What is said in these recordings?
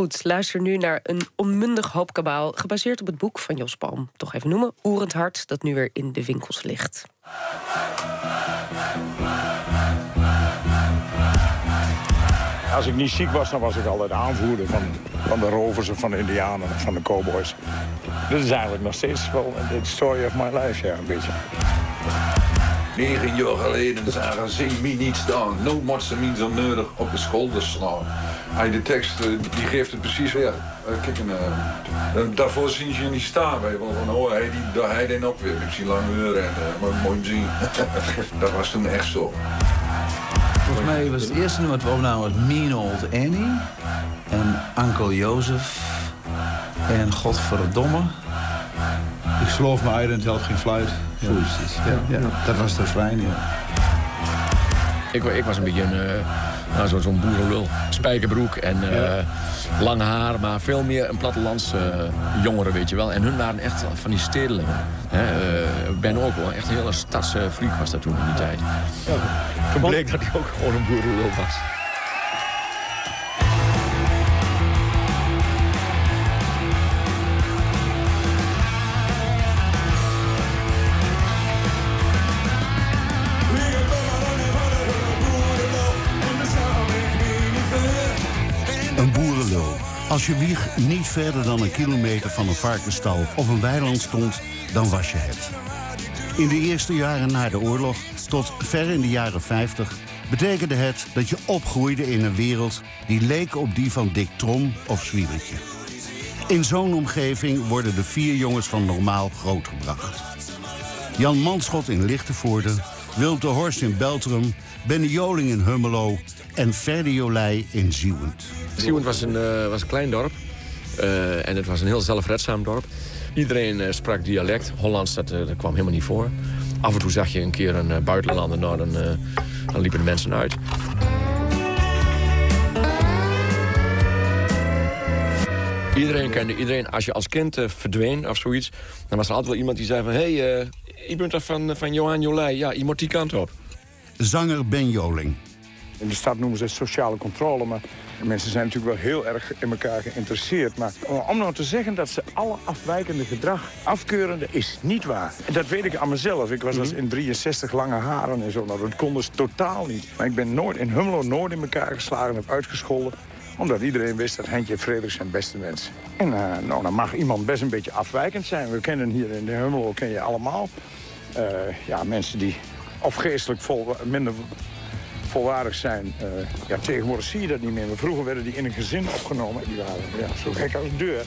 Goed, luister nu naar een onmundig hoop kabaal... gebaseerd op het boek van Jos Palm. Toch even noemen, Oerend Hart, dat nu weer in de winkels ligt. Als ik niet ziek was, dan was ik altijd aanvoerder van, van de rovers of van de indianen van de cowboys. Dit is eigenlijk nog steeds wel de story of my life, ja, een beetje. Negen jaar geleden zagen ze me niet staan. No matse means zo nodig op de schouder slaan. Hij de tekst eh, die geeft het precies weer. Uh, kijk, uh, daarvoor zien ze je niet staan. Weet wel. Van, oh, hij, die, hij deed ook weer. Ik zie lang uren en uh, mooi zien. dat was toen echt zo. Volgens mij was het eerste nummer wat we opnamen was Mean Old Annie. En Uncle Joseph. En Godverdomme. Ik geloof me uit en het helpt geen fluit. Ja. Ja, ja. Dat was de refrein, ja. Ik, ik was een beetje een, uh, nou, zo'n zo boerenlul. Spijkerbroek en uh, lang haar, maar veel meer een plattelands uh, jongeren, weet je wel. En hun waren echt van die stedelingen. Ik ben ook wel echt een hele stadsfreak was dat toen in die tijd. Ja, toen bleek dat hij ook gewoon een boerenlul was. Als je wieg niet verder dan een kilometer van een varkenstal of een weiland stond, dan was je het. In de eerste jaren na de oorlog, tot ver in de jaren 50, betekende het dat je opgroeide in een wereld die leek op die van Dick Trom of Zwiebertje. In zo'n omgeving worden de vier jongens van Normaal grootgebracht. Jan Manschot in Lichtenvoorde, Wil de Horst in Beltrum, Benny Joling in Hummelo en Ferdi Jolij in Zieuwend. Zieuwend was een, uh, was een klein dorp. Uh, en het was een heel zelfredzaam dorp. Iedereen uh, sprak dialect. Hollands, dat, dat, kwam helemaal niet voor. Af en toe zag je een keer een buitenlander. Nou, dan, dan liepen de mensen uit. Iedereen kende iedereen. Als je als kind verdween of zoiets... dan was er altijd wel iemand die zei van... hé, hey, je bent er van, van Johan Jolij. Ja, moet die kant op. Zanger Ben Joling. In de stad noemen ze het sociale controle, maar mensen zijn natuurlijk wel heel erg in elkaar geïnteresseerd. Maar om nou te zeggen dat ze alle afwijkende gedrag afkeuren, is niet waar. En dat weet ik aan mezelf. Ik was als in 63 lange haren en zo. Nou, dat konden ze totaal niet. Maar ik ben nooit in Hummelo nooit in elkaar geslagen of uitgescholden omdat iedereen wist dat Hentje en Frederik zijn beste mensen. En uh, nou, dan mag iemand best een beetje afwijkend zijn. We kennen hier in de Hummelo, ken je allemaal. Uh, ja, mensen die of geestelijk vol, minder volwaardig zijn. Uh, ja, tegenwoordig zie je dat niet meer. Maar vroeger werden die in een gezin opgenomen. Die waren ja, zo gek als een deur.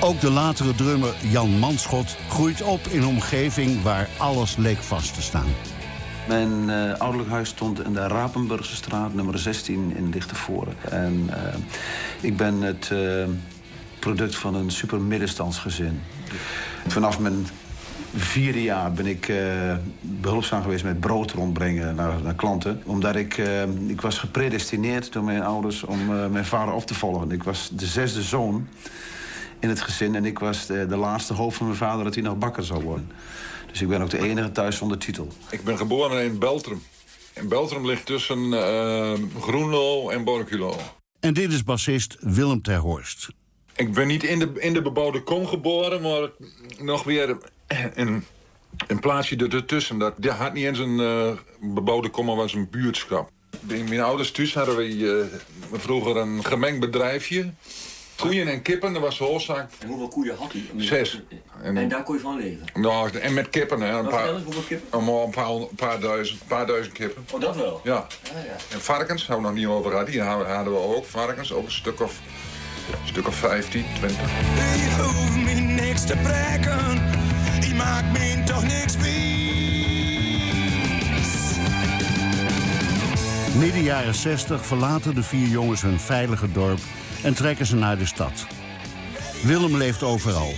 Ook de latere drummer Jan Manschot groeit op in een omgeving waar alles leek vast te staan. Mijn uh, ouderlijk huis stond in de Rapenburgse straat, nummer 16 in Lichtenvoorde. En uh, ik ben het uh, product van een super middenstandsgezin. Vanaf mijn vierde jaar ben ik uh, behulpzaam geweest met brood rondbrengen naar, naar klanten. Omdat ik, uh, ik was gepredestineerd door mijn ouders om uh, mijn vader op te volgen. Ik was de zesde zoon in het gezin en ik was de, de laatste hoop van mijn vader dat hij nog bakker zou worden. Dus ik ben ook de enige thuis zonder titel. Ik ben geboren in Beltrum. En Beltrum ligt tussen Groenlo en Borculo. En dit is bassist Willem Terhorst. Ik ben niet in de, in de bebouwde kom geboren, maar nog weer een, een plaatsje ertussen. Dat, had niet eens een uh, bebouwde kom, maar was een buurtschap. Bij mijn ouders thuis hadden we uh, vroeger een gemengd bedrijfje. Koeien en kippen, dat was de oorzaak. En hoeveel koeien had u? Zes. En, en, daar kon je van leven? Nou, en met kippen, hè. Een paar, hoeveel kippen? Een paar, een paar, duizend, paar duizend kippen. Oh, dat wel? Ja. Ah, ja. En varkens, hebben we nog niet over gehad. Die hadden we ook, varkens, ook een stuk of, een stuk of 15, 20. Je hoeft me niks te breken die maakt me toch niks wies. Midden jaren 60 verlaten de vier jongens hun veilige dorp en trekken ze naar de stad. Willem leeft overal.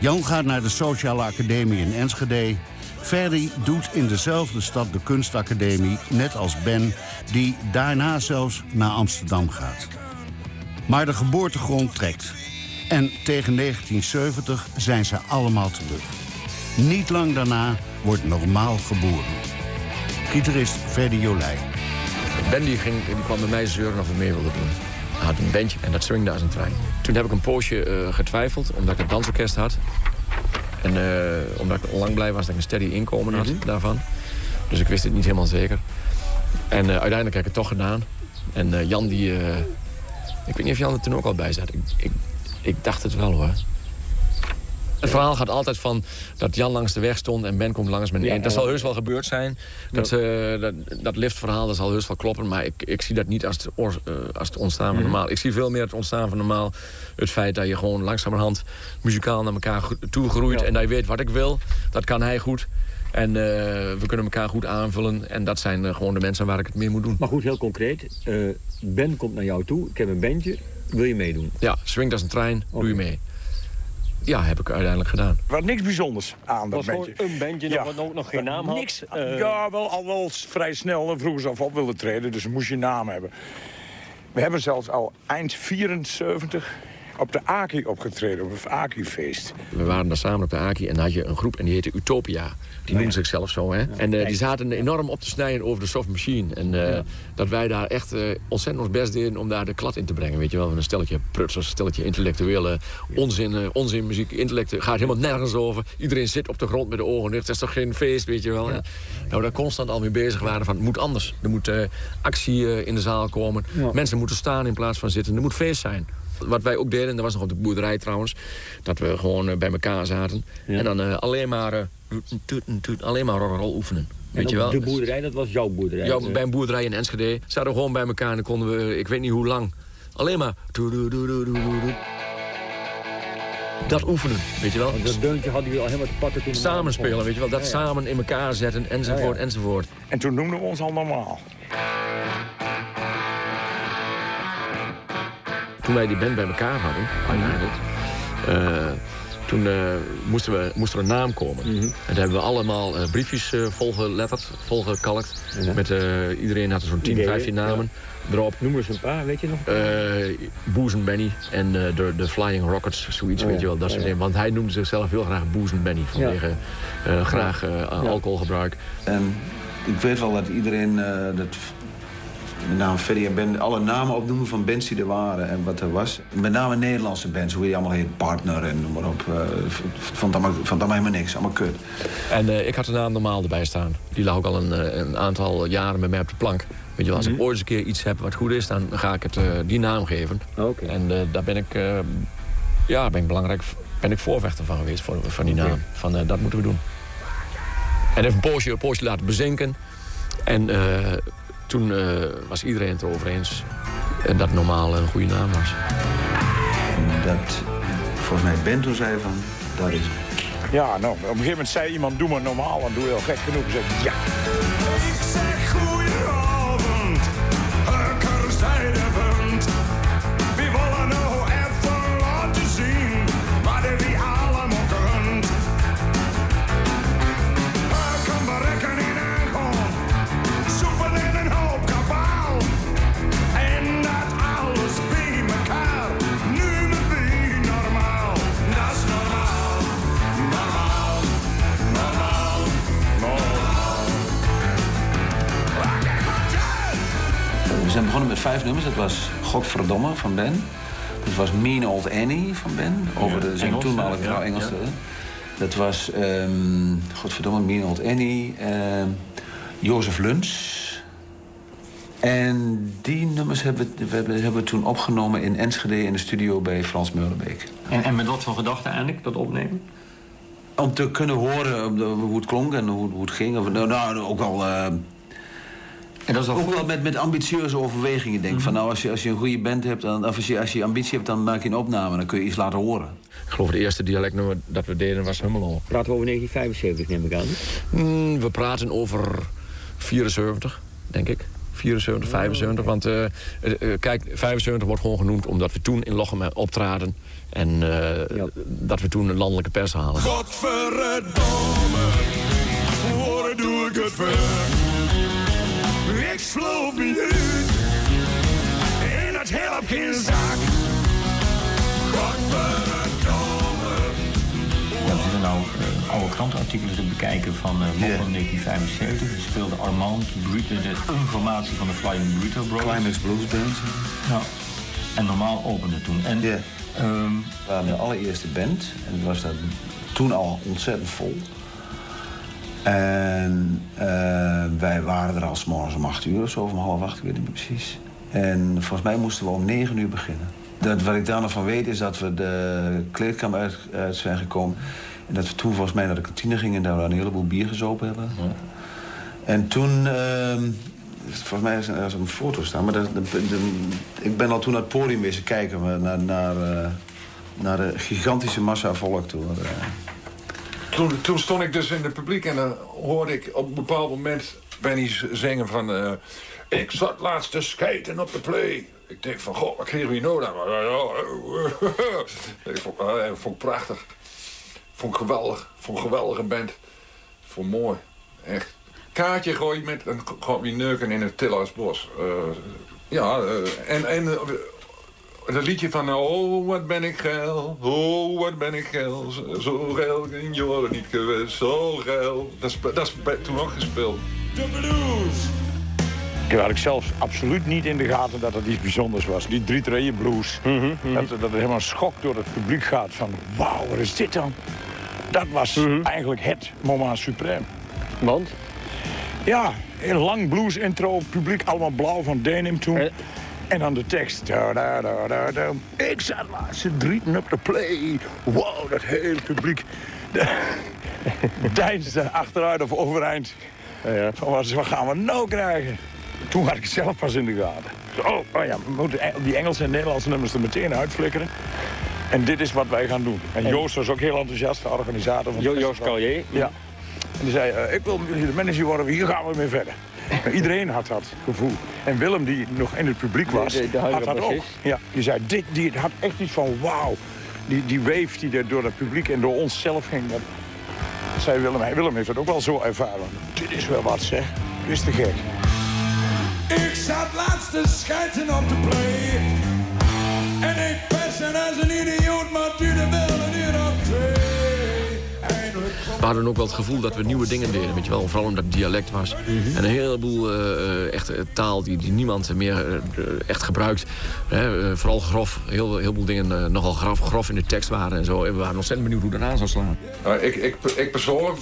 Jan gaat naar de Sociale Academie in Enschede. Ferdi doet in dezelfde stad de kunstacademie, net als Ben, die daarna zelfs naar Amsterdam gaat. Maar de geboortegrond trekt. En tegen 1970 zijn ze allemaal terug. Niet lang daarna wordt normaal geboren. Gitarist Ferdi Jolij. Ben die ging, die kwam bij mij zeuren of we mee wilden doen. had een bandje en dat swingde als een trein. Toen heb ik een poosje eh, getwijfeld, omdat ik het dansorkest had. En eh, omdat ik lang blij was dat ik een steady inkomen had daarvan. Dus ik wist het niet helemaal zeker. En eh, uiteindelijk heb ik het toch gedaan. En Jan die... ik weet niet of Jan er toen ook al bij zat. Ik, ik, ik dacht het wel hoor. Het verhaal gaat altijd van dat Jan langs de weg stond en Ben komt langs met eend. Dat zal heus wel gebeurd zijn. Dat, eh, dat, dat liftverhaal dat zal heus wel kloppen. Maar ik, ik zie dat niet als het, eh, als het ontstaan van normaal. Ik zie veel meer het ontstaan van normaal. Het feit dat je gewoon langzamerhand muzikaal naar elkaar toe groeit. En dat je weet wat ik wil. Dat kan hij goed. En eh, we kunnen elkaar goed aanvullen. En dat zijn eh, gewoon de mensen waar ik het mee moet doen. Maar goed, heel concreet. eh, ben komt naar jou toe. Ik heb een bandje. Wil je meedoen? Ja, swingt als een trein. Doe je mee. Ja, heb ik uiteindelijk gedaan. Er was niks bijzonders aan dat was gewoon bandje. een bandje Ja. dat nog, nog geen naam had. Niks. Ja, wel al wel vrij snel. En vroegen ze of op wilden treden, dus moest je naam hebben. We hebben zelfs al eind 74 op de Aki opgetreden, op het Aki-feest. We waren daar samen op de Aki en dan had je een groep en die heette Utopia. Die noemden zichzelf zo, hè. En eh, die zaten enorm op te snijden over de soft machine. En eh, dat wij daar echt eh, ontzettend ons best deden om daar de klad in te brengen. Weet je wel, een stelletje prutsers, een stelletje intellectuele onzin, onzinmuziek. Intellect gaat helemaal nergens over. Iedereen zit op de grond met de ogen dicht. Dat is toch geen feest, weet je wel. En, nou, daar constant al mee bezig waren van, het moet anders. Er moet actie in de zaal komen. Mensen moeten staan in plaats van zitten. Er moet feest zijn. Wat wij ook deden, en dat was nog op de boerderij trouwens... dat we gewoon eh, bij elkaar zaten. En dan eh, alleen maar, eh, alleen maar rock'n'roll oefenen. Weet en je wel? De boerderij, dat was jouw boerderij. Ja, bij een boerderij in Enschede zaten we gewoon bij elkaar... en dan konden we, ik weet niet hoe lang, alleen maar... Dat oefenen, weet je wel? want dat deuntje hadden jullie al helemaal te pakken toen we Samen spelen, weet je wel? Dat Ja, ja. samen in elkaar zetten, enzovoort, Ja, ja. enzovoort. En toen noemden we ons al normaal. Toen wij die band bij elkaar hadden, uiteindelijk, eh, toen eh, moesten we, moest er een naam komen. En daar hebben we allemaal eh, briefjes eh, volgeletterd, volgekalkt. Met, eh, iedereen had er zo'n 10, Ideeën, 15 namen erop. Noem eens een paar, weet je nog? Eh Boes en Benny en eh, de, de Flying Rockets, zoiets, Oh ja, weet je wel. Dat soort ja, ja. dingen. Want hij noemde zichzelf heel graag Boes en Benny, vanwege eh, graag eh, alcoholgebruik. En ik weet wel dat iedereen, eh, dat, met name Ferry en Ben, alle namen opnoemen van bands die er waren en wat er was. Met name Nederlandse bands, hoe je allemaal heet, Partner en noem maar op. v- vond allemaal, vond allemaal helemaal niks, allemaal kut. En eh, ik had de naam normaal erbij staan. Die lag ook al een, eh, een aantal jaren met mij op de plank. Weet je wel, als ik ooit eens een keer iets heb wat goed is, dan ga ik het eh, die naam geven. Oké. En daar ben ik, ja, ben ik belangrijk, ben ik voorvechter van geweest, voor, van die naam. Van dat moeten we doen. En even een poosje, een poosje laten bezinken. En toen eh, was iedereen het erover eens eh, dat normaal een goede naam was. En dat, volgens mij Ben toen zei van, dat is het. Ja, nou, op een gegeven moment zei iemand, doe maar normaal. En doe je al gek genoeg. En zei ik, ja. Ik zeg goedenavond, zijn begonnen met vijf nummers. Dat was Godverdomme van Ben. Dat was Mean Old Annie van Ben. Over de zijn toenmalige vrouw. Engels. Dat was ehm Godverdomme Mean Old Annie. ehm Jozef Luns. En die nummers hebben we, hebben, hebben we toen opgenomen in Enschede in de studio bij Frans Meulenbeek. En, en met wat voor gedachten eigenlijk, dat opnemen? Om te kunnen horen hoe het klonk en hoe, hoe het ging. Of, nou, nou, ook al... En dat is Ook wel met, met ambitieuze overwegingen. Denk van nou, als je, als je een goede band hebt, dan, of als je, als je ambitie hebt, dan maak je een opname. Dan kun je iets laten horen. Ik geloof het eerste dialectnummer dat we deden was Hummelo. Praten we over 1975, neem ik aan. Mm, we praten over 74, denk ik. 74, 75. Want eh, eh, eh, kijk, 75 wordt gewoon genoemd omdat we toen in Lochem optraden. En eh, dat we toen een landelijke pers halen. Godverdomme, waar doe ik het voor? Ik sloof me uit, en het helpt geen zak. Godverdomme. Ja, we zitten nou eh, oude krantenartikelen te bekijken van eh Lochem 1975. Er speelde Armand Brute, de informatie van de Flying Burrito Brothers. Climax Blues Band. Ja. En normaal opende toen. En, Ja. ehm, We waren de allereerste band en was dan toen al ontzettend vol. En eh, wij waren er al morgens om acht uur of zo, of om half acht, ik weet niet precies. En volgens mij moesten we om negen uur beginnen. Dat, wat ik daar nog van weet is dat we de kleedkamer uit, uit zijn gekomen. En dat we toen volgens mij naar de kantine gingen en daar we een heleboel bier gezopen hebben. En toen, ehm, volgens mij is er een foto staan, maar dat, dat- dat- ik ben al toen naar het podium wezen kijken naar, naar, eh, naar de gigantische massa volk toe. Toen, stond ik dus in het publiek en dan hoorde ik op een bepaald moment Benny zingen van... eh, ik zat laatst te skaten op de play. Ik denk van, goh, wat we hier nou dan? ik vond, eh, vond ik prachtig. Vond ik geweldig. Vond ik een geweldige band. Vond mooi. Echt. Kaartje gooi met en gewoon weer neuken in het Tillersbos. Eh ja, en... en dat liedje van Oh, wat ben ik geil, oh, wat ben ik geil. Zo- geil in jaren niet geweest, zo geil. Dat is, dat is toen ook gespeeld. De blues. Ik had ik zelf absoluut niet in de gaten dat het iets bijzonders was. Die drie treden blues. Dat, dat het helemaal een schok door het publiek gaat van... wauw, wat is dit dan? Dat was eigenlijk het moment suprem. Want? Ja, een lang blues intro, publiek allemaal blauw van denim toen. Eh. En dan de tekst. Da, da, da, da, da. Ik zat laatst drieten op de play. Wow, dat hele publiek. Deinsde achteruit of overeind. Van wat, wat gaan we nou krijgen? Toen had ik het zelf pas in de gaten. Oh, oh ja, we moeten Eng- die Engelse en Nederlandse nummers er meteen uitflikkeren. En dit is wat wij gaan doen. En Joost was ook heel enthousiast, de organisator van Jo- Joost. Callier. Ja. En die zei, eh, ik wil de manager worden, hier gaan we mee verder. Maar Iedereen had dat gevoel. En Willem, die nog in het publiek was, De- de- de huidige had dat ook. Ja, die zei, dit, die had echt iets van wauw. Die, die wave die er door het publiek en door ons zelf ging. Dat zei Willem, Hey, Willem heeft het ook wel zo ervaren. Dit is wel wat zeg, dit is te gek. Ik zat laatst te schijten op de play. En ik persen als een idioot, maar duurde wel We hadden ook wel het gevoel dat we nieuwe dingen deden. Weet je wel, vooral omdat het dialect was. En een heleboel eh, eh, echte taal die, die niemand meer eh, echt gebruikt. Hè, eh, vooral grof. Heel, heel veel dingen eh, nogal grof, grof in de tekst waren en zo. En we waren ontzettend benieuwd hoe dat aan zou slaan. Nou, ik, ik, ik persoonlijk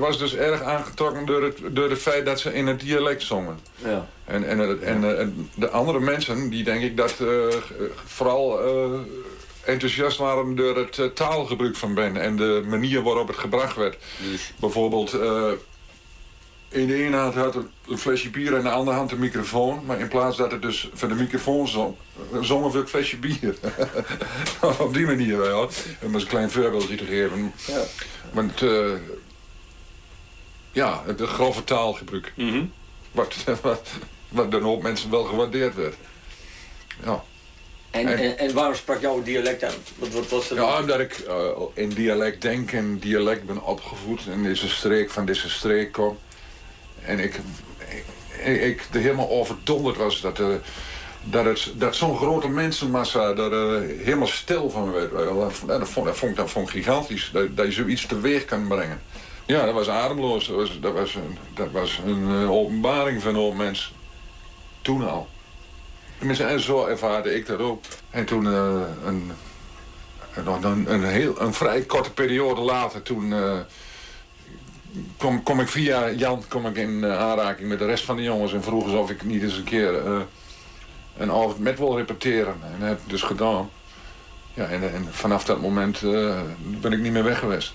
was dus erg aangetrokken door het, door het feit dat ze in het dialect zongen. Ja. En, en, en, en, en de andere mensen, die denk ik dat eh, vooral eh, enthousiast waren door het eh, taalgebruik van Ben en de manier waarop het gebracht werd. Bijvoorbeeld, eh, in de ene hand had het een flesje bier en in de andere hand een microfoon. Maar in plaats dat het dus van de microfoon zong, zongen we een flesje bier. Op die manier wel. Om eens een klein voorbeeldje te geven. Ja. Want eh, ja, het grove taalgebruik. Wat, wat, wat door een hoop mensen wel gewaardeerd werd. Ja. En, En- waarom sprak jouw dialect uit? Wat, wat was er Ja, omdat ik eh, in dialect denk en dialect ben opgevoed en deze streek van deze streek kom. En ik, ik, ik er helemaal overdonderd was dat, eh, dat, het, dat zo'n grote mensenmassa er eh, helemaal stil van werd. Dat, vond- dat, vond, dat, vond, ik- dat vond ik gigantisch, dat, dat je zoiets teweeg kan brengen. Ja, dat was ademloos. Dat was, dat was een, dat was een openbaring van een mensen. Toen al. Tenminste, en zo ervaarde ik dat ook. En toen eh, een, een, een, heel, een vrij korte periode later, toen eh, kom, kom ik via Jan kom ik in eh, aanraking met de rest van de jongens en vroeg ze of ik niet eens een keer eh, een avond met wil repeteren. En dat heb ik dus gedaan. Ja, en, en vanaf dat moment ben ik niet meer weg geweest.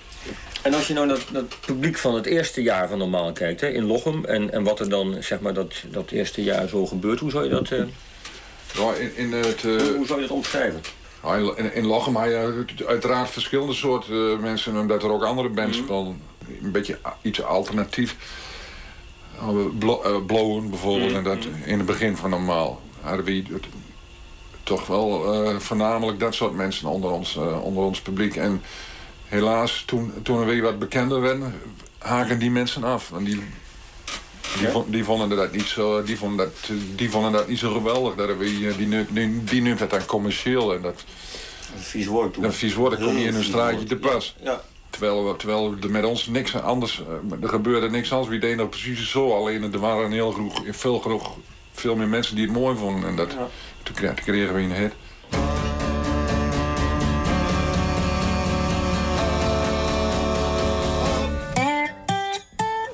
En als je nou naar het publiek van het eerste jaar van Normaal kijkt, hè, in Lochem... En, en wat er dan, zeg maar, dat, dat eerste jaar zo gebeurt, hoe zou je dat, Ja, in, in, het, eh, hoe, hoe zou je dat omschrijven? Ja, in- in, in Lochem had je uiteraard verschillende soorten eh, mensen, omdat er ook andere bands spelen. Een beetje iets alternatief. Eh, Blowen bijvoorbeeld, en dat in het begin van normaal hadden we toch wel voornamelijk dat soort mensen onder ons, onder ons publiek. En helaas, toen, toen we weer wat bekender werden, haken die mensen af. En die, die, vond- die, vonden dat niet zo, die, vonden dat, die vonden dat niet zo geweldig. Dat we, eh, die, nu- die, die noemt het dan commercieel. En dat, Een vies woord toen. dat vies woord komt niet in een straatje te pas. Ja. Terwijl, we- terwijl er met ons niks anders, eh, er gebeurde niks anders. We deden dat precies zo, alleen er waren een heel groep, veel, groep, veel meer mensen die het mooi vonden. En dat, toen, kre- toen kregen we een hit.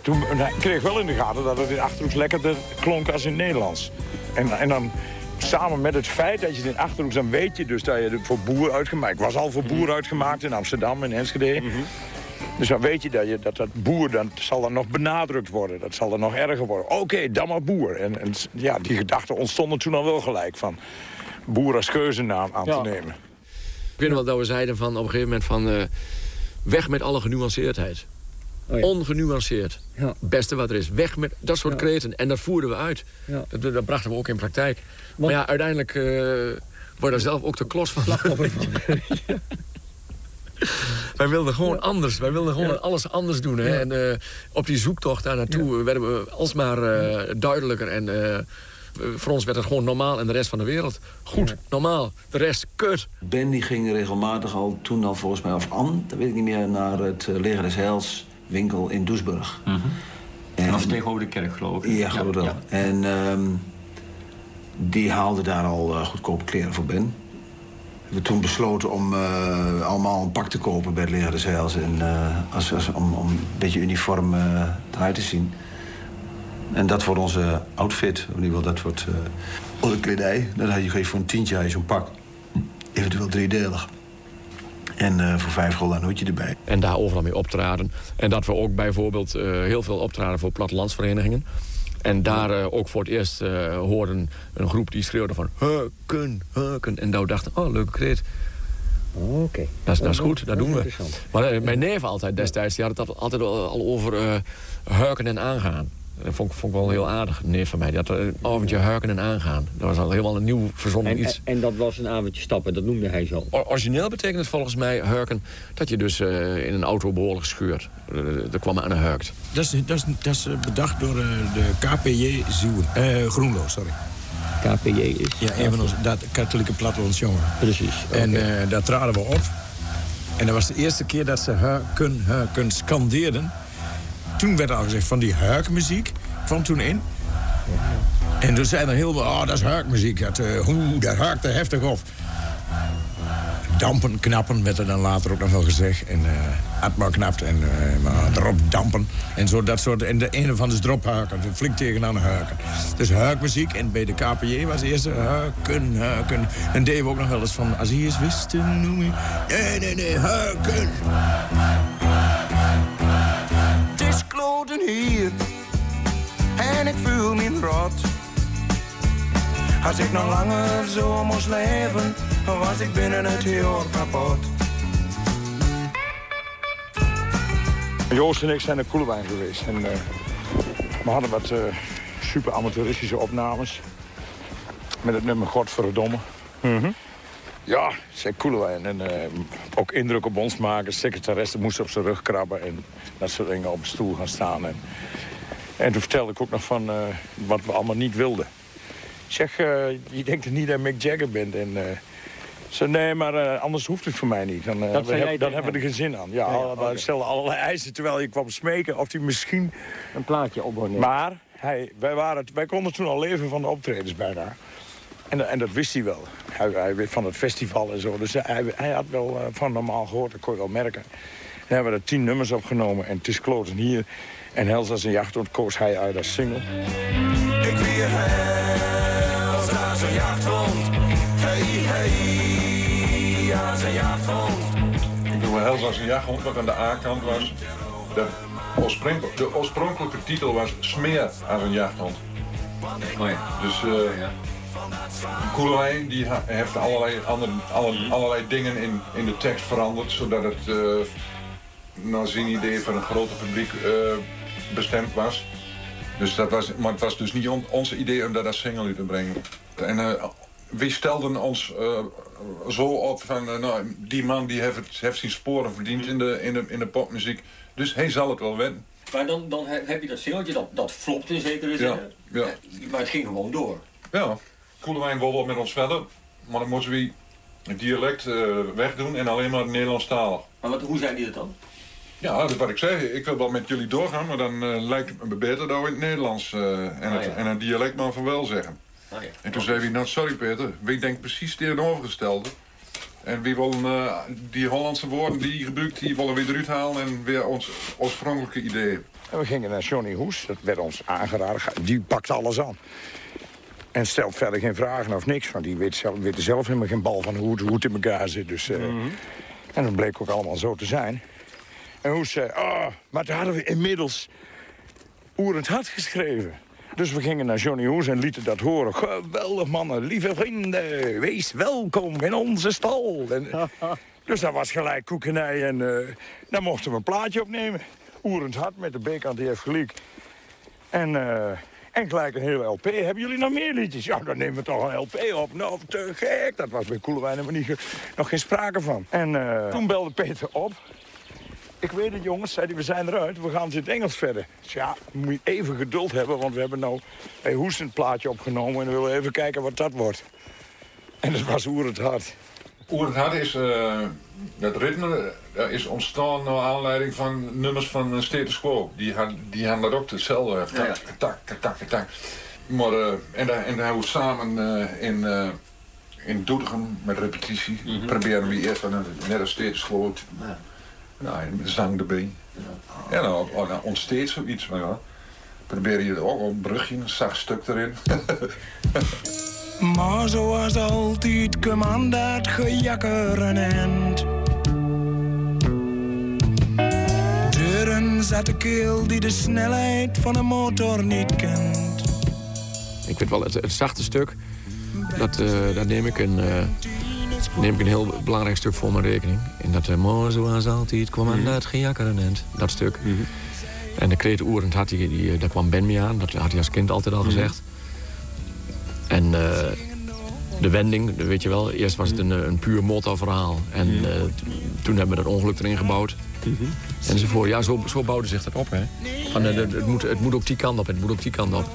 Toen nou, ik kreeg ik wel in de gaten dat het in Achterhoeks lekkerder klonk als in het Nederlands. En, en dan samen met het feit dat je het in Achterhoeks... dan weet je dus dat je het voor boer uitgemaakt... Ik was al voor boer uitgemaakt in Amsterdam en Enschede. Dus dan weet je dat je, dat, dat boer, dan zal dan nog benadrukt worden. Dat zal dan nog erger worden. Oké, dan maar boer. En, en ja, die gedachten ontstonden toen al wel gelijk van... boer als geuzennaam aan Ja. te nemen. Ik weet nog wel dat we zeiden van op een gegeven moment van... eh, weg met alle genuanceerdheid. Ongenuanceerd. Beste wat er is. Weg met dat soort kreten. En dat voerden we uit. Ja. Dat, dat brachten we ook in praktijk. Maar ja, uiteindelijk eh word je daar zelf ook de klos van. Wij wilden gewoon anders. Wij wilden gewoon alles anders doen. Hè? En eh, op die zoektocht daar naartoe werden we alsmaar eh, duidelijker. En eh, voor ons werd het gewoon normaal en de rest van de wereld. Goed, normaal. De rest, kut. Ben die ging regelmatig al, toen al volgens mij, of Ann, dat weet ik niet meer, naar het uh, Leger des Heils winkel in Doesburg. En dat was tegenover de kerk, geloof ik. Ja, geloof ik wel. ja. En ehm, die haalde daar al eh, goedkope kleren voor Ben. We hebben toen besloten om eh, allemaal een pak te kopen bij des Heils. En, eh, als, als, om, om een beetje uniform eruit te zien. En dat wordt onze outfit. In ieder geval, dat wordt onze kledij. Dan had je voor een tientje zo'n pak. Eventueel driedelig. En eh, voor vijf gulden een hoedje erbij. En daar overal mee optraden. En dat we ook bijvoorbeeld eh, heel veel optraden voor plattelandsverenigingen. En daar eh, ook voor het eerst eh, hoorden een groep die schreeuwde van... Heuken, heuken. En daar dachten, oh, leuke kreet. Oké. Dat is, dat is goed, dat doen we. Maar mijn neef altijd destijds, die had het altijd al over eh hurken en aangaan. Dat vond, ik- vond ik wel heel aardig, een neef van mij. Die had eh, een avondje hurken en aangaan. Dat was al helemaal een nieuw verzonnen En, iets. en dat was een avondje stappen, dat noemde hij zo. O- Origineel betekent het volgens mij hurken dat je dus eh, in een auto behoorlijk scheurt. Eh, Er kwam aan een hurkt. Dat is, dat is, dat is eh, bedacht door eh, de KPJ Zieuwen. Eh, Groenlo, sorry. KPJ is... Ja, een van onze dat, katholieke plattelandsjongeren. Precies. En eh, daar traden we op. En dat was de eerste keer dat ze huiken, huiken scandeerden. Toen werd al gezegd van die huikmuziek kwam toen in. En toen zeiden er heel veel, oh, dat is huikmuziek. Dat, eh, oeh, dat huikt er heftig op. Dampen, knappen werd er dan later ook nog wel gezegd. En eh Atma knapt en eh, maar erop dampen. En zo dat soort. En de ene van is erop huiken. Flink tegenaan huiken. Dus huikmuziek. En bij de KPJ was eerst huiken, huiken. En deden we ook nog wel eens van... Als hij eens wist te noemen... Nee, nee, nee, huiken. Kloten hier en ik voel me rot. Als ik nog langer zo moest leven, was ik binnen het jaar kapot. Joost en ik zijn naar Koelewijn geweest. En, eh, we hadden wat eh, super amateuristische opnames. Met het nummer Godverdomme. Ja, zei Koelewijn. En eh, ook indruk op ons maken. Secretaresse moest op zijn rug krabben. En dat soort dingen op een stoel gaan staan. En, en toen vertelde ik ook nog van eh, wat we allemaal niet wilden. Ik zeg, eh, je denkt er niet dat Mick Jagger bent. En, zei, nee, maar anders hoeft het voor mij niet. Dan, Dat we- dan hebben we er geen zin aan. Ja, Ja, stelde allerlei eisen terwijl je kwam smeken of hij misschien... Een plaatje op worden. Maar hij, wij, waren, wij konden toen al leven van de optredens bijna. En, en dat wist hij wel. Hij, hij weet van het festival en zo. Dus hij, hij had wel eh, van normaal gehoord, dat kon je wel merken. En hebben we er tien nummers opgenomen. En het is kloten hier. En Hels als een jacht koos hij uit als single. Ik weer hels als een jachthond. Hey, hey, als een jachthond. Ik doe heel als een jachthond, wat aan de A-kant was. De, oorspronkelijke, de oorspronkelijke titel was Smeer als een jachthond. Oh ja. Dus eh Koelewijn die heeft allerlei, andere, alle- allerlei dingen in, in de tekst veranderd, zodat het eh, naar zijn idee voor een groter publiek eh, bestemd was. Dus dat was. Maar het was dus niet on- ons idee om dat als single uit te brengen. En eh we stelden ons zo op van, nou, die man die heeft, het, heeft zijn sporen verdiend in de, in, de, in de popmuziek. Dus hij zal het wel winnen. Maar dan, dan he- heb je dat singeltje, dat, dat flopt in zekere zin. Ja, ja. Maar het ging gewoon door. Ja, Koelewijn wil wel met ons verder, maar dan moeten we het dialect eh, wegdoen en alleen maar het Nederlandstalig. Maar wat, hoe zijn die dat dan? Ja, dat is wat ik zeg. Ik wil wel met jullie doorgaan, maar dan eh, lijkt het me beter dat we in het Nederlands eh, en, het, ja. en een dialect maar van wel zeggen. Ah, ja. En toen zei hij, nou sorry Peter, wie denkt precies tegenovergestelde? En wie wil eh, die Hollandse woorden die hij gebruikt, die willen we eruit halen en weer ons oorspronkelijke ideeën. En we gingen naar Johnny Hoes, dat werd ons aangeraden. Die pakt alles aan. En stelt verder geen vragen of niks, want die weet, zelf, weet er zelf helemaal geen bal van hoe het, hoe het in elkaar zit. Dus, eh, En dat bleek ook allemaal zo te zijn. En Hoes zei, oh, maar toen hadden we inmiddels Oerend Hart geschreven. Dus we gingen naar Johnny Hoes en lieten dat horen. Geweldig mannen, lieve vrienden, wees welkom in onze stal. En, dus dat was gelijk koekenij en eh daar mochten we een plaatje opnemen. Oerend Hart met de B-kant die heeft gelijk. En, eh, en gelijk een hele LP. Hebben jullie nog meer liedjes? Ja, dan nemen we toch een LP op. Nou, te gek. Dat was bij Koelewijn ge- nog geen sprake van. En eh, toen belde Peter op. Ik weet het, jongens, zei hij, we zijn eruit. We gaan in het Engels verder. Dus ja, moet even geduld hebben, want we hebben nou een plaatje opgenomen... en we willen even kijken wat dat wordt. En dat was Oerend Hart. Oer het Hart is, eh, dat ritme eh, is ontstaan naar aanleiding van nummers van uh, Status Quo. Die, had, die hadden dat ook hetzelfde. eh, Tak, tak, tak, tak, tak. Maar, eh, en, en daar we samen eh, in, eh in Doetinchem met repetitie proberen we eerst van een, net als Status Quo. te- Nou, en zang erbij. En dan oh, nou, ontsteekt zoiets. Maar ja, probeer je ook een brugje, een zacht stuk erin. Maar zoals altijd kwam aan dat gejakker een eind. Deuren zat de keel die de snelheid van een motor niet kent. Ik vind wel het, het zachte stuk, dat, eh, dat neem, ik een, eh, neem ik een heel belangrijk stuk voor mijn rekening. En dat, uh, maar zoals altijd kwam aan dat gejakkerenend, dat stuk. En de kreet Oerend had die, die, daar kwam Ben mee aan, dat had hij als kind altijd al gezegd. En eh, de wending, weet je wel, eerst was het een, eh, een puur motorverhaal. En eh, t- toen hebben we dat ongeluk erin gebouwd. Enzovoort. Ja, zo, zo bouwde zich dat op. Hè. Van, eh, het, moet, het moet ook die kant op, het moet ook die kant op.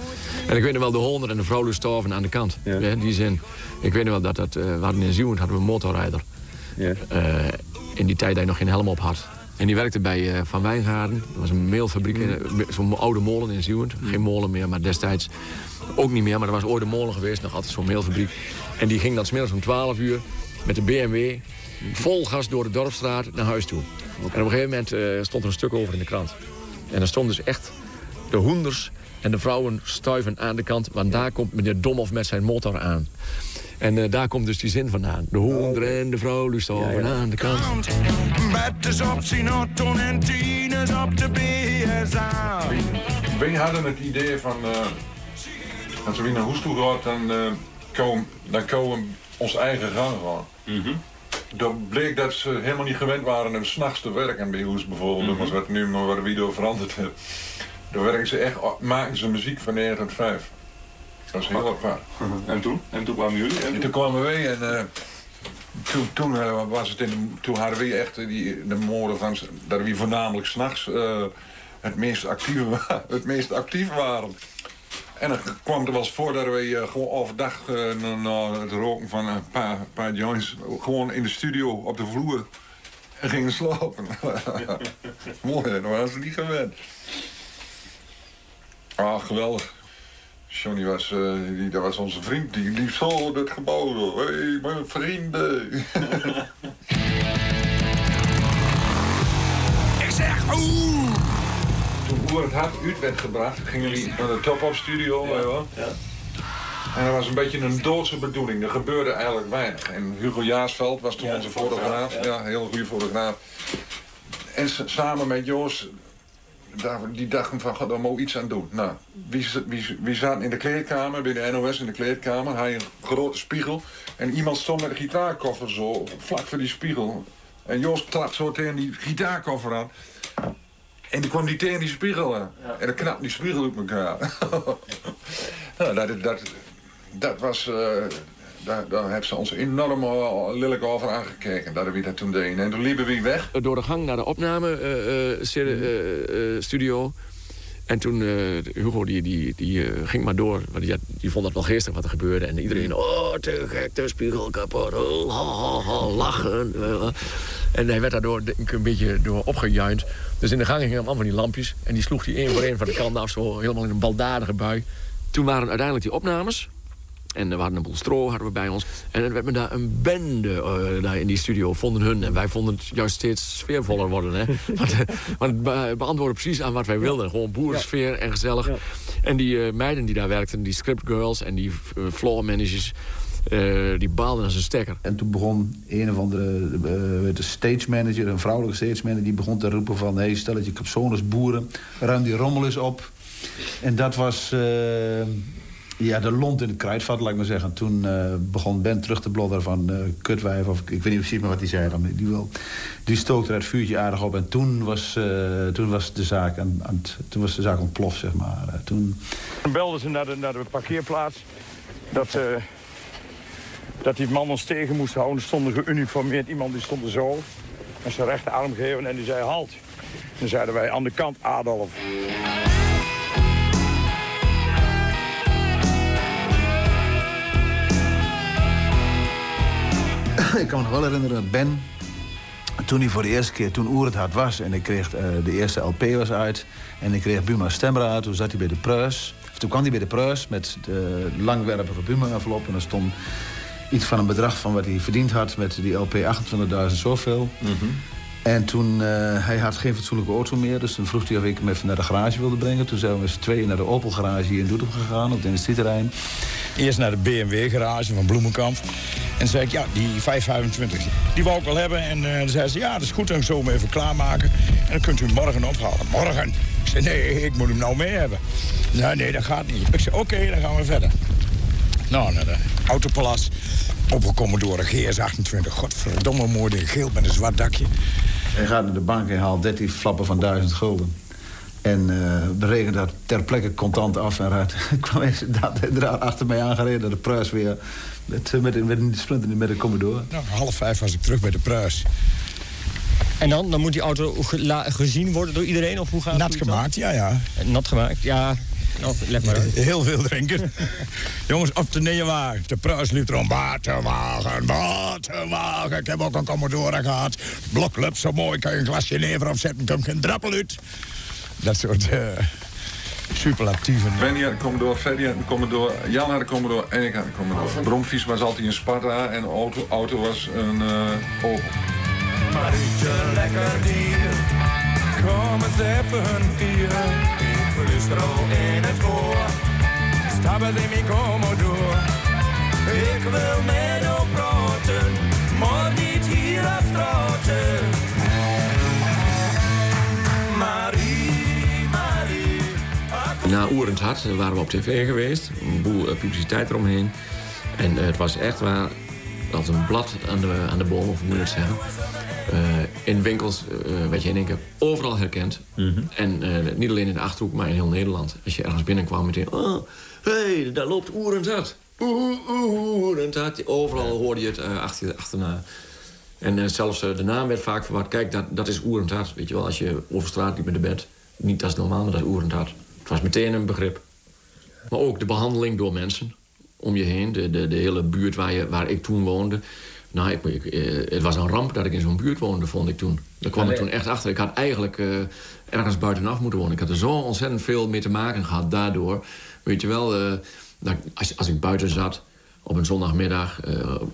En ik weet nog wel de honder en de vrouw Lustorven aan de kant. Hè, die zin. Ik weet nog wel dat, dat eh, we hadden in Zeeland hadden we een motorrijder. Eh, in die tijd dat je nog geen helm op had. En die werkte bij eh, Van Wijngaarden. Dat was een meelfabriek, in, eh, zo'n oude molen in Zeeland. Geen molen meer, maar destijds ook niet meer. Maar er was ooit een molen geweest, nog altijd zo'n meelfabriek. En die ging dan smiddags om 12 uur met de BMW vol gas door de dorpstraat naar huis toe. En op een gegeven moment eh, stond er een stuk over in de krant. En er stond dus echt de hoenders en de vrouwen stuiven aan de kant. Want daar komt meneer Domhoff met zijn motor aan. En eh, daar komt dus die zin vandaan. De hoender en de vrouw stuiven aan de kant. Betters op zijn auto en tieners op de BSA. Wij hadden het idee van, eh als we naar Hoes toe gaat, dan, eh komen, dan komen we ons eigen gang gaan. Dan bleek dat ze helemaal niet gewend waren om s'nachts te werken bij Hoes bijvoorbeeld, nummers wat nu maar de video veranderd heeft. Dan werken ze echt, maken ze muziek van 9 tot 5. Dat is heel apart. En toen? En toen kwamen jullie? En toen kwamen wij en eh, toen, toen, eh, was het in de, toen hadden we echt die, de moorden van dat we voornamelijk s'nachts eh het meest actieve wa- het meest actief waren. En dan kwam er wel eens voor dat we gewoon overdag na, het roken van een paar, paar joints gewoon in de studio op de vloer en gingen slapen. Mooi, dat waren ze niet gewend. Ah, geweldig. Johnny was, eh, die, dat was onze vriend, die liep zo het gebouw. Hé, hey, mijn vrienden. Ik zeg oeh. Toen Boer het Hart uit werd gebracht, gingen we naar de Top Up Studio. wel. En dat was een beetje een doodse bedoeling. Er gebeurde eigenlijk weinig. En Hugo Jaasveld was toen onze fotograaf. Ja, een heel goede fotograaf. En samen met Joost, daar- die dachten van, god, daar moet iets aan doen. Nou, wie, wie, wie zaten in de kleedkamer, bij de NOS in de kleedkamer. Hij een grote spiegel. En iemand stond met een gitaarkoffer zo, vlak voor die spiegel. En Joost trapt zo tegen die gitaarkoffer aan. En toen kwam die tegen die spiegel aan. En dan knapt die spiegel op elkaar. nou, dat, dat, dat was... eh, daar, daar hebben ze ons enorm eh, lelijk over aangekeken. Dat we dat toen deden. En toen liepen we weg. Door de gang naar de opname-studio. en toen, eh, Hugo die, die, die eh, ging maar door. Want die, die vond dat wel geestig wat er gebeurde. En iedereen, oh, te gek, de spiegel kapot. Oh, ha, ha, lachen. En hij werd daardoor denk ik, een beetje door opgejuind. Dus in de gang gingen allemaal van die lampjes. En die sloeg hij één voor één van de kant af, zo helemaal in een baldadige bui. Toen waren uiteindelijk die opnames. En we hadden een boel stro hadden we bij ons. En er werd me daar een bende eh, daar in die studio, vonden hun. En wij vonden het juist steeds sfeervoller worden. Hè? want, eh, want het be- beantwoordde precies aan wat wij wilden. Gewoon boerensfeer en gezellig. En die eh, meiden die daar werkten, die scriptgirls en die uh, floor managers... eh, die baalden als een stekker. En toen begon een of andere uh, de stage manager, een vrouwelijke stage manager... die begon te roepen van, hé, hey, stel dat je capsones boeren, ruim die rommel eens op. En dat was uh, ja, de lont in het kruidvat, laat ik maar zeggen. Toen uh, begon Ben terug te blodderen van uh, kutwijf, of ik, weet niet precies meer wat hij zei. Dan. Die, wil, die stookte het vuurtje aardig op en toen was, uh, toen was, de, zaak aan, aan toen was de zaak ontploft, zeg maar. Toen... Toen belden ze naar de, naar de parkeerplaats dat, dat die man ons tegen moest houden. Er stond geuniformeerd iemand, die stond er zo. Met zijn rechterarm gegeven en die zei halt. Dan zeiden wij aan de kant Adolf. Ik kan me nog wel herinneren dat Ben, toen hij voor de eerste keer, toen Oer het hard was... en ik kreeg uh, de eerste LP was uit en ik kreeg Buma Stemraad... toen zat hij bij de Pruis. Of toen kwam hij bij de Pruis met de langwerpige Buma-envelop... en er stond iets van een bedrag van wat hij verdiend had... met die LP 28.000 zoveel. Mm -hmm. En toen, uh, hij had geen fatsoenlijke auto meer... dus toen vroeg hij of ik hem even naar de garage wilde brengen. Toen zijn we met z'n tweeën naar de Opel-garage hier in Doetinchem gegaan... op het industrieterrein. Eerst naar de BMW-garage van Bloemenkamp. En zei ik, ja, die 525, die wou ik wel hebben. En uh, dan zei ze, ja, dat is goed, dan we hem even klaarmaken. En dan kunt u hem morgen ophalen. Morgen? Ik zei, nee, ik moet hem nou mee hebben. Nee, nee, dat gaat niet. Ik zei, oké, dan gaan we verder. Nou, naar de Autopalas. Opel Commodore GS28. Godverdomme mooi, geel met een zwart dakje. Hij gaat naar de bank en haalt 13 flappen van 1000 gulden. En uh, berekent dat ter plekke contant af en rijdt. kwam inderdaad achter mij aangereden naar de pruis weer. Met, met, met een splinter met een Commodore. Nou, half vijf was ik terug bij de pruis. En dan? Dan moet die auto gezien worden door iedereen? Of hoe gaat Nat gemaakt, ja, ja. Nat gemaakt, ja. Nou, let maar uit. Heel veel drinken. Jongens, op de neerwagen. De pruis liep erom. Waterwagen, waterwagen. Ik heb ook een Commodore gehad. Bloklup, zo mooi. Kan je een glasje never opzetten. Komt geen drappel uit. Dat soort uh, superlatieven. Benny had de Commodore, Freddy had de Commodore, Jan had de Commodore en ik had de Commodore. Bromfiets was altijd een Sparta en de auto, auto was een uh, Opel. Marietje, lekker dier. Kom eens even hier. Ik flustro in het oor. Stappen in mijn Commodore. Ik wil met jou praten, maar niet hier op straten. Na Oerend Hart waren we op tv geweest. Een boel publiciteit eromheen. En uh, het was echt waar als een blad aan de, aan de boom, of hoe moet je het zeggen. Uh, in winkels uh, werd je in één keer overal herkend. Mm -hmm. En niet alleen in de Achterhoek, maar in heel Nederland. Als je ergens binnenkwam meteen... Oh, hé, hey, daar loopt Oerend Hart. Oeh, Oerend Hart. Overal hoorde je het achter, achterna. En zelfs de naam werd vaak verward. Kijk, dat, dat is Oerend Hart. Weet je wel, als je over straat liep met de bed. Niet dat is normaal, maar dat is Oerend Hart. Het was meteen een begrip. Maar ook de behandeling door mensen om je heen. De, de, de hele buurt waar, je, waar ik toen woonde. Nou, ik, ik, uh, het was een ramp dat ik in zo'n buurt woonde, vond ik toen. Daar kwam ik toen echt achter. Ik had eigenlijk uh, ergens buitenaf moeten wonen. Ik had er zo ontzettend veel mee te maken gehad daardoor. Weet je wel, uh, dat, als, als ik buiten zat op een zondagmiddag,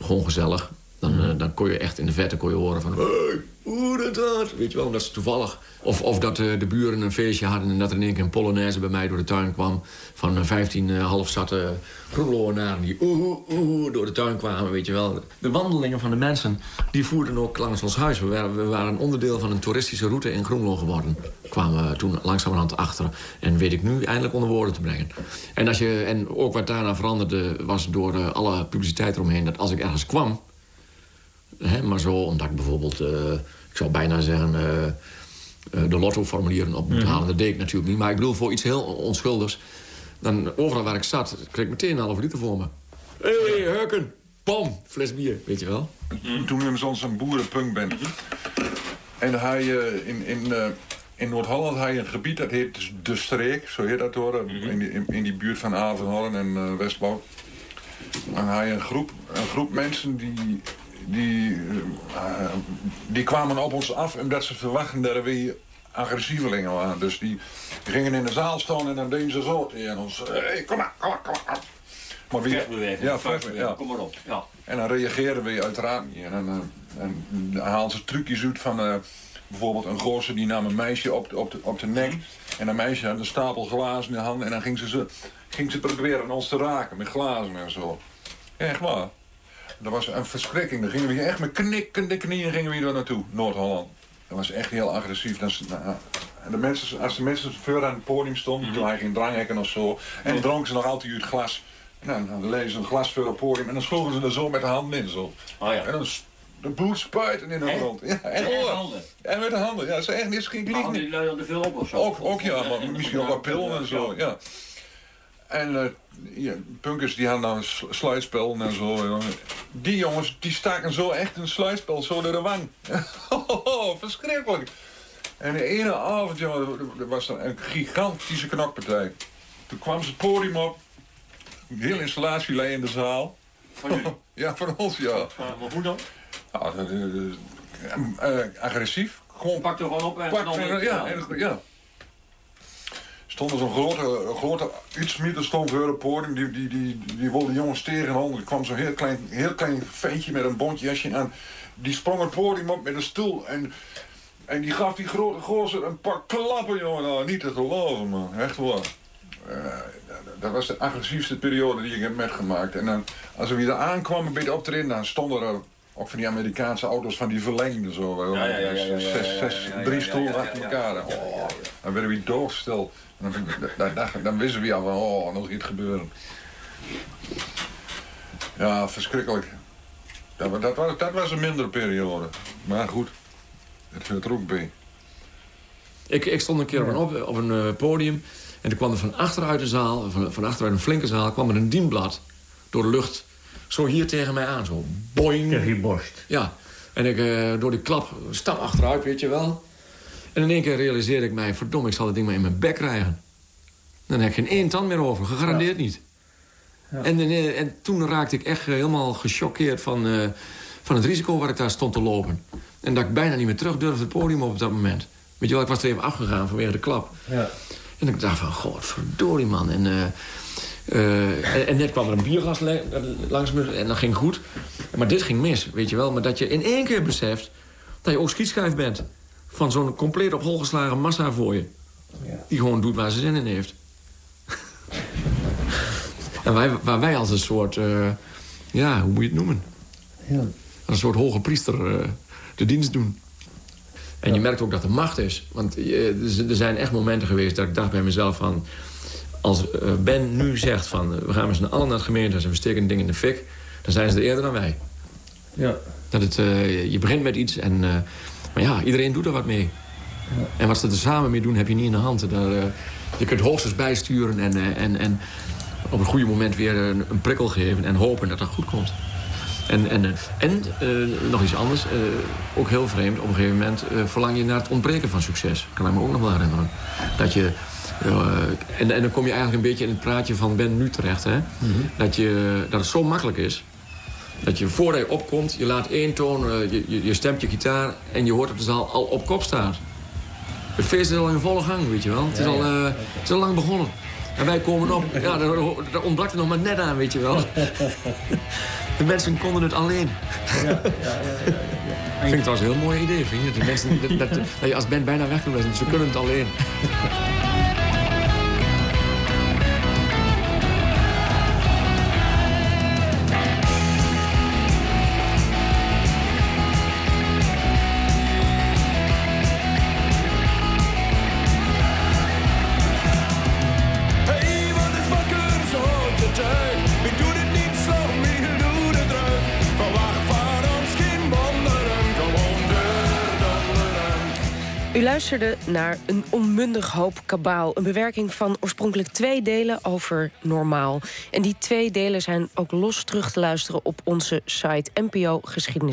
gewoon gezellig... Dan, mm. dan kon je echt in de verte kon je horen van... Hey, hoe dat? Weet je wel, dat is toevallig. Of, of dat uh, de buren een feestje hadden en dat er in één keer een polonaise bij mij door de tuin kwam. Van uh, 15 uh, half zatte groenloornaren die oeh, oeh, door de tuin kwamen, weet je wel. De wandelingen van de mensen, die voerden ook langs ons huis. We waren, we waren onderdeel van een toeristische route in Groenlo geworden. Kwamen we toen langzamerhand achter. En weet ik nu eindelijk onder woorden te brengen. En, als je, en ook wat daarna veranderde was door uh, alle publiciteit eromheen... dat als ik ergens kwam... Hè, maar zo, omdat ik bijvoorbeeld, uh, ik zou bijna zeggen... Uh, uh, de lottoformulieren op moet halen. Mm. Dat deed ik natuurlijk niet. Maar ik bedoel, voor iets heel onschuldigs... dan overal waar ik zat, kreeg ik meteen een half liter voor me. Hé, hey, Hurken, pam, fles bier, weet je wel. Toen we soms een boerenpunkband. En hij in, in, in Noord-Holland had je een gebied, dat heet De Streek. Zo heet dat hoor, in die, in, in die buurt van Avenhoorn en Westbouw. En hij een groep, een groep mensen die die, eh, die kwamen op ons af omdat ze verwachten dat er weer agressievelingen waren. Dus die gingen in de zaal staan en dan deden ze zo tegen ons. Hey, kom maar, kom maar, kom maar. Maar wie, Vechtbeweging, ja, vechtbeweging, ja. kom maar op. Ja. En dan reageerden we uiteraard niet. En dan, eh, en haalden ze trucjes uit van eh, bijvoorbeeld een gozer die nam een meisje op de, op de, op de nek. En een meisje had een stapel glazen in de hand. En dan ging ze, ze, ging ze proberen ons te raken met glazen en zo. Echt waar. Dat was een verschrikking. Dan gingen we echt met knikkende knieën gingen we hier naartoe, Noord-Holland. Dat was echt heel agressief. Dat is, nou, en de mensen, als de mensen voor aan het podium stonden, toen hij ging dranghekken of zo, en dan dronken ze nog altijd uit het glas. En dan, lezen ze een glas voor op het podium en dan sloegen ze er zo met de handen in. Zo. Oh ja. En dan de bloed spuiten in de Echt? grond. Ja, hoor. handen? En met de handen. Ja, is echt niet lieg. die dan te veel op of zo? Ook, ook ja, maar misschien ook wat pillen en zo. Ja. En eh, ja, punkers die hadden dan een sl- sluitspel en zo. jongen. Die jongens die staken zo echt een sluitspel zo door de wang. Verschrikkelijk. En de ene avond, jongen, er was er een gigantische knokpartij. Toen kwam ze het podium op. De hele installatie lay in de zaal. Van? Ja, van ons, ja. Maar hoe dan? Ja, dat, eh, eh, agressief. Gewoon Pak er gewoon op en Pak, dan ja, en, ja. Stond er zo'n grote, een grote uitsmieter stond voor het podium. Die, die, die, die wilde jongens tegenhouden. Er kwam zo'n heel klein, heel klein ventje met een bontjasje aan. Die sprong het podium op met een stoel. En, en die gaf die grote gozer een paar klappen, jongen. Nou, niet te geloven, man. Echt waar. Eh, dat- was de agressiefste periode die ik heb metgemaakt. En dan, als we weer aankwamen bij de optreden, dan stonden er ook van die Amerikaanse auto's van die verlengde zo. Ja, ja, ja, ja, Zes, zes, drie stoelen achter elkaar. ja, ja, ja, Oh, Dan werden we doodstil. Dan, dan, dan, dan wisten we al van, oh, nog iets gebeuren. Ja, verschrikkelijk. Dat, dat, was, dat was een mindere periode. Maar goed, het hoort er ook bij. Ik, ik stond een keer op een, op, op een eh, podium. En er kwam er van achteruit de zaal, van, van achteruit een flinke zaal, kwam er een dienblad door de lucht. Zo hier tegen mij aan, zo boing. Tegen je borst. Ja. En ik eh, door die klap stap achteruit, weet je wel. En in één keer realiseerde ik mij, verdomme, ik zal dat ding maar in mijn bek krijgen. Dan heb ik geen één tand meer over, gegarandeerd niet. En, eh, en toen raakte ik echt eh, helemaal gechoqueerd van, van het risico waar ik daar stond te lopen. En dat ik bijna niet meer terug durfde het podium op op dat moment. Weet je wel, ik was er even afgegaan vanwege de klap. Ja. En ik dacht van, godverdorie man. En, eh, en, en net kwam er een bierglas langs me en dat ging goed. Maar dit ging mis, weet je wel. Maar dat je in één keer beseft dat je ook schietschijf bent. Van zo'n compleet op hol geslagen massa voor je. Die gewoon doet waar ze zin in heeft. en wij, waar wij als een soort, eh, ja, hoe moet je het noemen? Ja. Als een soort hoge priester eh, de dienst doen. En je merkt ook dat er macht is. Want z- er zijn echt momenten geweest dat ik dacht bij mezelf van... als eh, Ben nu zegt van eh, we gaan met z'n allen naar het gemeentehuis... en we steken een ding in de fik, dan zijn ze er eerder dan wij. Ja. Dat het, eh, je begint met iets en... maar ja, iedereen doet er wat mee. En wat ze er samen mee doen, heb je niet in de hand. Daar, je kunt hoogstens bijsturen en, en, en op een goede moment weer een, een prikkel geven... en hopen dat dat goed komt. En, en, en nog iets anders, ook heel vreemd. Op een gegeven moment verlang je naar het ontbreken van succes. Kan ik me ook nog wel herinneren. Dat je, en, en dan kom je eigenlijk een beetje in het praatje van Ben nu terecht. Hè? dat, je, dat het zo makkelijk is. Dat je voordat je opkomt, je laat één toon, eh, je, je, je stemt je gitaar... en je hoort op de zaal al op kop staat. Het feest is al in volle gang, weet je wel. Het is, al, eh, het is al lang begonnen. En wij komen op. Ja, daar, daar ontbrak het nog maar net aan, weet je wel. De mensen konden het alleen. Ik vind het trouwens een heel mooi idee, vind je? De mensen, dat, dat, dat je als band bijna weg kunt. Ze kunnen het alleen. luisterde naar Een onmundig hoop kabaal. Een bewerking van oorspronkelijk twee delen over normaal. En die twee delen zijn ook los terug te luisteren op onze site NPO Geschiedenis.